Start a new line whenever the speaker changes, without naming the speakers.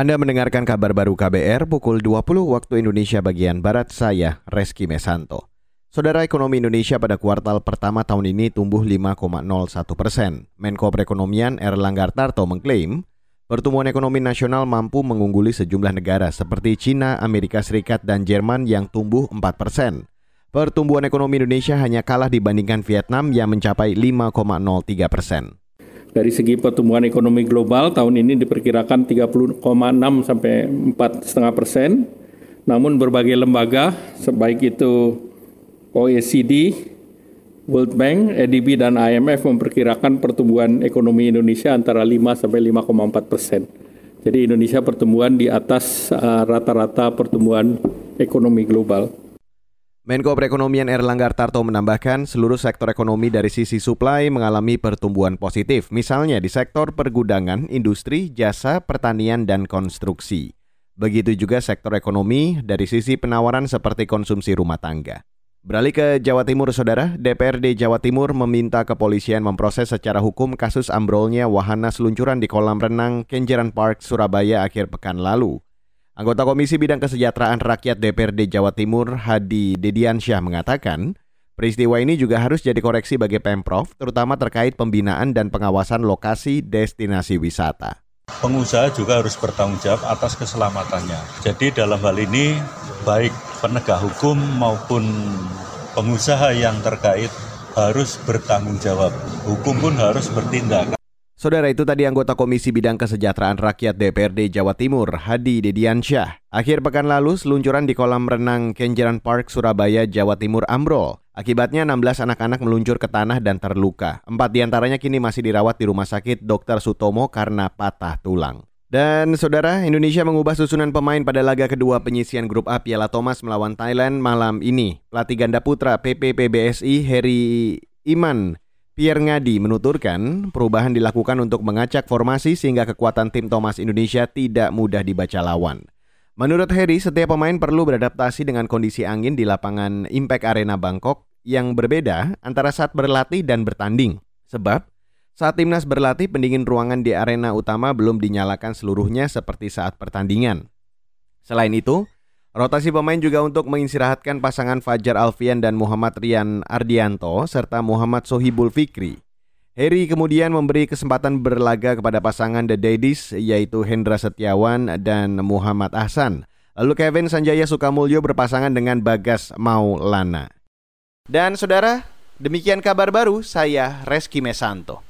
Anda mendengarkan kabar baru KBR pukul 20 waktu Indonesia bagian Barat, saya Reski Mesanto. Saudara ekonomi Indonesia pada kuartal pertama tahun ini tumbuh 5,01 persen. Menko Perekonomian Erlangga Tarto mengklaim pertumbuhan ekonomi nasional mampu mengungguli sejumlah negara seperti Cina, Amerika Serikat, dan Jerman yang tumbuh 4 persen. Pertumbuhan ekonomi Indonesia hanya kalah dibandingkan Vietnam yang mencapai 5,03 persen.
Dari segi pertumbuhan ekonomi global tahun ini diperkirakan 30,6 sampai 4,5 persen. Namun berbagai lembaga, sebaik itu OECD, World Bank, EDB, dan IMF memperkirakan pertumbuhan ekonomi Indonesia antara 5 sampai 5,4 persen. Jadi Indonesia pertumbuhan di atas uh, rata-rata uh, pertumbuhan ekonomi global.
Menko Perekonomian Erlangga Tarto menambahkan seluruh sektor ekonomi dari sisi supply mengalami pertumbuhan positif, misalnya di sektor pergudangan, industri, jasa, pertanian, dan konstruksi. Begitu juga sektor ekonomi dari sisi penawaran seperti konsumsi rumah tangga. Beralih ke Jawa Timur, Saudara, DPRD Jawa Timur meminta kepolisian memproses secara hukum kasus ambrolnya wahana seluncuran di kolam renang Kenjeran Park, Surabaya akhir pekan lalu. Anggota Komisi Bidang Kesejahteraan Rakyat DPRD Jawa Timur, Hadi Dediansyah mengatakan, peristiwa ini juga harus jadi koreksi bagi Pemprov, terutama terkait pembinaan dan pengawasan lokasi destinasi wisata.
Pengusaha juga harus bertanggung jawab atas keselamatannya. Jadi dalam hal ini, baik penegak hukum maupun pengusaha yang terkait harus bertanggung jawab. Hukum pun harus bertindak.
Saudara itu tadi anggota Komisi Bidang Kesejahteraan Rakyat DPRD Jawa Timur, Hadi Dediansyah. Akhir pekan lalu, seluncuran di kolam renang Kenjeran Park, Surabaya, Jawa Timur ambrol. Akibatnya 16 anak-anak meluncur ke tanah dan terluka. Empat di antaranya kini masih dirawat di Rumah Sakit Dr. Sutomo karena patah tulang. Dan saudara, Indonesia mengubah susunan pemain pada laga kedua penyisian grup A Piala Thomas melawan Thailand malam ini. Pelatih ganda putra PPPBSI Heri Iman Pierre Ngadi menuturkan perubahan dilakukan untuk mengacak formasi sehingga kekuatan tim Thomas Indonesia tidak mudah dibaca lawan. Menurut Heri, setiap pemain perlu beradaptasi dengan kondisi angin di lapangan Impact Arena Bangkok yang berbeda antara saat berlatih dan bertanding. Sebab, saat timnas berlatih pendingin ruangan di arena utama belum dinyalakan seluruhnya seperti saat pertandingan. Selain itu, Rotasi pemain juga untuk mengistirahatkan pasangan Fajar Alfian dan Muhammad Rian Ardianto serta Muhammad Sohibul Fikri. Heri kemudian memberi kesempatan berlaga kepada pasangan The Daddies yaitu Hendra Setiawan dan Muhammad Ahsan. Lalu Kevin Sanjaya Sukamulyo berpasangan dengan Bagas Maulana. Dan saudara, demikian kabar baru saya Reski Mesanto.